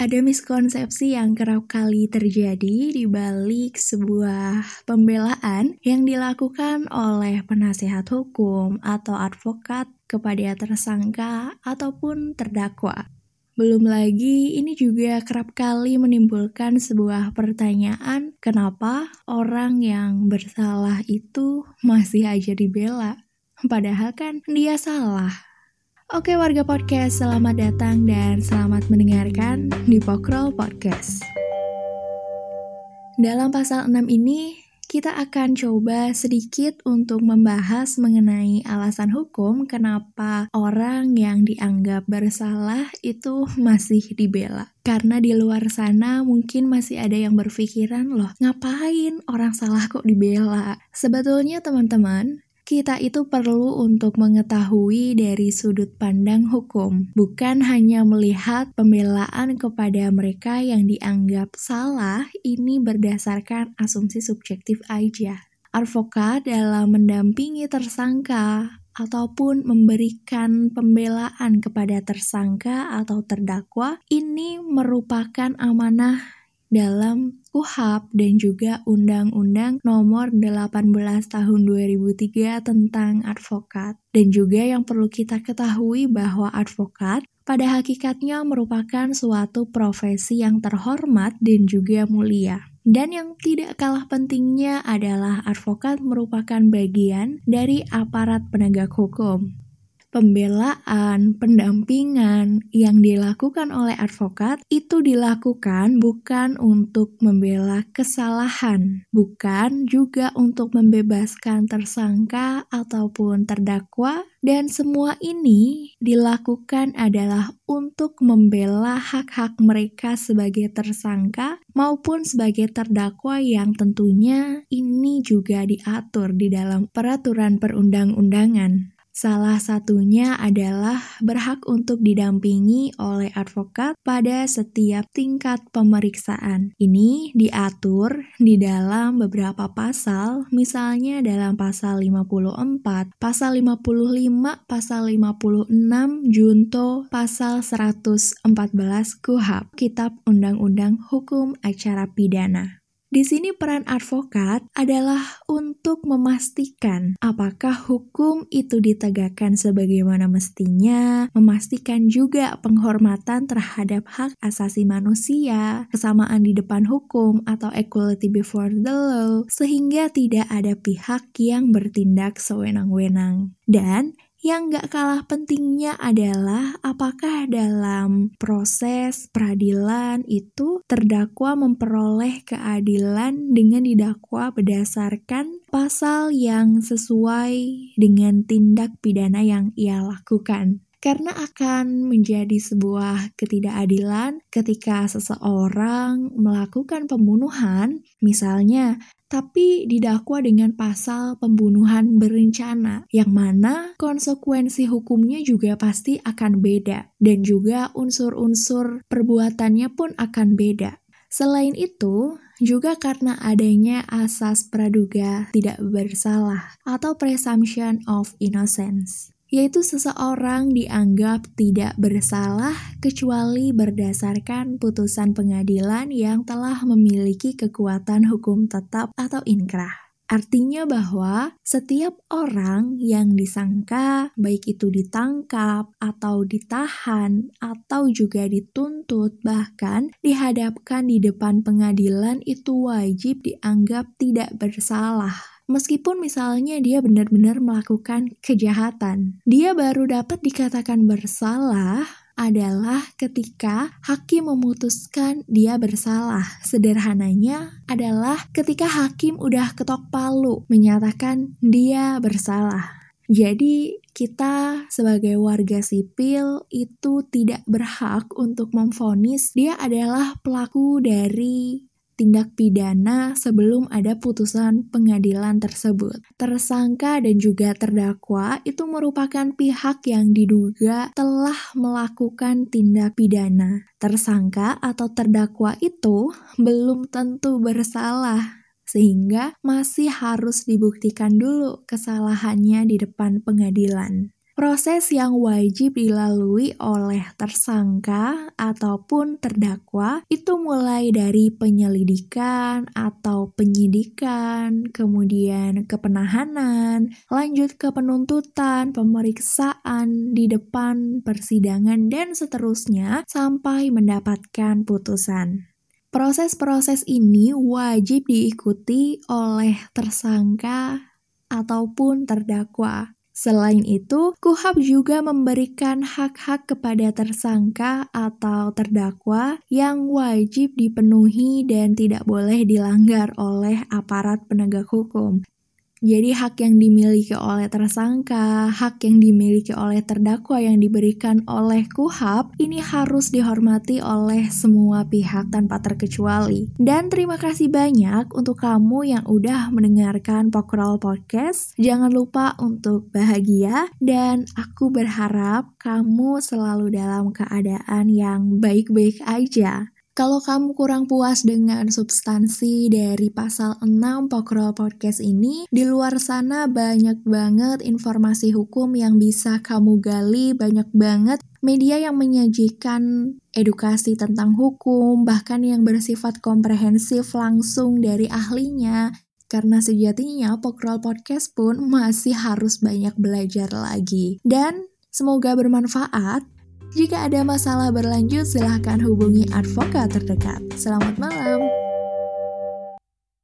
Ada miskonsepsi yang kerap kali terjadi di balik sebuah pembelaan yang dilakukan oleh penasehat hukum atau advokat kepada tersangka ataupun terdakwa. Belum lagi, ini juga kerap kali menimbulkan sebuah pertanyaan, kenapa orang yang bersalah itu masih aja dibela? Padahal kan dia salah. Oke warga podcast, selamat datang dan selamat mendengarkan di Pokrol Podcast. Dalam pasal 6 ini, kita akan coba sedikit untuk membahas mengenai alasan hukum kenapa orang yang dianggap bersalah itu masih dibela. Karena di luar sana mungkin masih ada yang berpikiran loh, ngapain orang salah kok dibela? Sebetulnya teman-teman, kita itu perlu untuk mengetahui dari sudut pandang hukum, bukan hanya melihat pembelaan kepada mereka yang dianggap salah ini berdasarkan asumsi subjektif aja. Advokat dalam mendampingi tersangka ataupun memberikan pembelaan kepada tersangka atau terdakwa ini merupakan amanah dalam KUHAP dan juga Undang-Undang Nomor 18 Tahun 2003 tentang advokat. Dan juga yang perlu kita ketahui bahwa advokat pada hakikatnya merupakan suatu profesi yang terhormat dan juga mulia. Dan yang tidak kalah pentingnya adalah advokat merupakan bagian dari aparat penegak hukum pembelaan, pendampingan yang dilakukan oleh advokat itu dilakukan bukan untuk membela kesalahan, bukan juga untuk membebaskan tersangka ataupun terdakwa, dan semua ini dilakukan adalah untuk membela hak-hak mereka sebagai tersangka maupun sebagai terdakwa yang tentunya ini juga diatur di dalam peraturan perundang-undangan. Salah satunya adalah berhak untuk didampingi oleh advokat pada setiap tingkat pemeriksaan. Ini diatur di dalam beberapa pasal, misalnya dalam pasal 54, pasal 55, pasal 56, junto pasal 114 KUHAP, Kitab Undang-Undang Hukum Acara Pidana. Di sini peran advokat adalah untuk memastikan apakah hukum itu ditegakkan sebagaimana mestinya, memastikan juga penghormatan terhadap hak asasi manusia, kesamaan di depan hukum atau equality before the law, sehingga tidak ada pihak yang bertindak sewenang-wenang. Dan yang gak kalah pentingnya adalah apakah dalam proses peradilan itu terdakwa memperoleh keadilan dengan didakwa berdasarkan pasal yang sesuai dengan tindak pidana yang ia lakukan karena akan menjadi sebuah ketidakadilan ketika seseorang melakukan pembunuhan, misalnya tapi didakwa dengan pasal pembunuhan berencana, yang mana konsekuensi hukumnya juga pasti akan beda, dan juga unsur-unsur perbuatannya pun akan beda. Selain itu, juga karena adanya asas praduga tidak bersalah atau presumption of innocence yaitu seseorang dianggap tidak bersalah kecuali berdasarkan putusan pengadilan yang telah memiliki kekuatan hukum tetap atau inkrah. Artinya bahwa setiap orang yang disangka, baik itu ditangkap atau ditahan atau juga dituntut, bahkan dihadapkan di depan pengadilan, itu wajib dianggap tidak bersalah Meskipun misalnya dia benar-benar melakukan kejahatan, dia baru dapat dikatakan bersalah adalah ketika hakim memutuskan dia bersalah. Sederhananya adalah ketika hakim udah ketok palu menyatakan dia bersalah. Jadi, kita sebagai warga sipil itu tidak berhak untuk memfonis dia adalah pelaku dari tindak pidana sebelum ada putusan pengadilan tersebut. Tersangka dan juga terdakwa itu merupakan pihak yang diduga telah melakukan tindak pidana. Tersangka atau terdakwa itu belum tentu bersalah sehingga masih harus dibuktikan dulu kesalahannya di depan pengadilan. Proses yang wajib dilalui oleh tersangka ataupun terdakwa itu mulai dari penyelidikan atau penyidikan, kemudian kepenahanan, lanjut ke penuntutan, pemeriksaan di depan persidangan, dan seterusnya sampai mendapatkan putusan. Proses-proses ini wajib diikuti oleh tersangka ataupun terdakwa. Selain itu, KUHAP juga memberikan hak-hak kepada tersangka atau terdakwa yang wajib dipenuhi dan tidak boleh dilanggar oleh aparat penegak hukum. Jadi hak yang dimiliki oleh tersangka, hak yang dimiliki oleh terdakwa yang diberikan oleh KUHAP ini harus dihormati oleh semua pihak tanpa terkecuali. Dan terima kasih banyak untuk kamu yang udah mendengarkan Pokrol Podcast. Jangan lupa untuk bahagia dan aku berharap kamu selalu dalam keadaan yang baik-baik aja. Kalau kamu kurang puas dengan substansi dari pasal 6 Pokrol Podcast ini, di luar sana banyak banget informasi hukum yang bisa kamu gali, banyak banget media yang menyajikan edukasi tentang hukum, bahkan yang bersifat komprehensif langsung dari ahlinya. Karena sejatinya Pokrol Podcast pun masih harus banyak belajar lagi. Dan semoga bermanfaat. Jika ada masalah berlanjut, silahkan hubungi advokat terdekat. Selamat malam.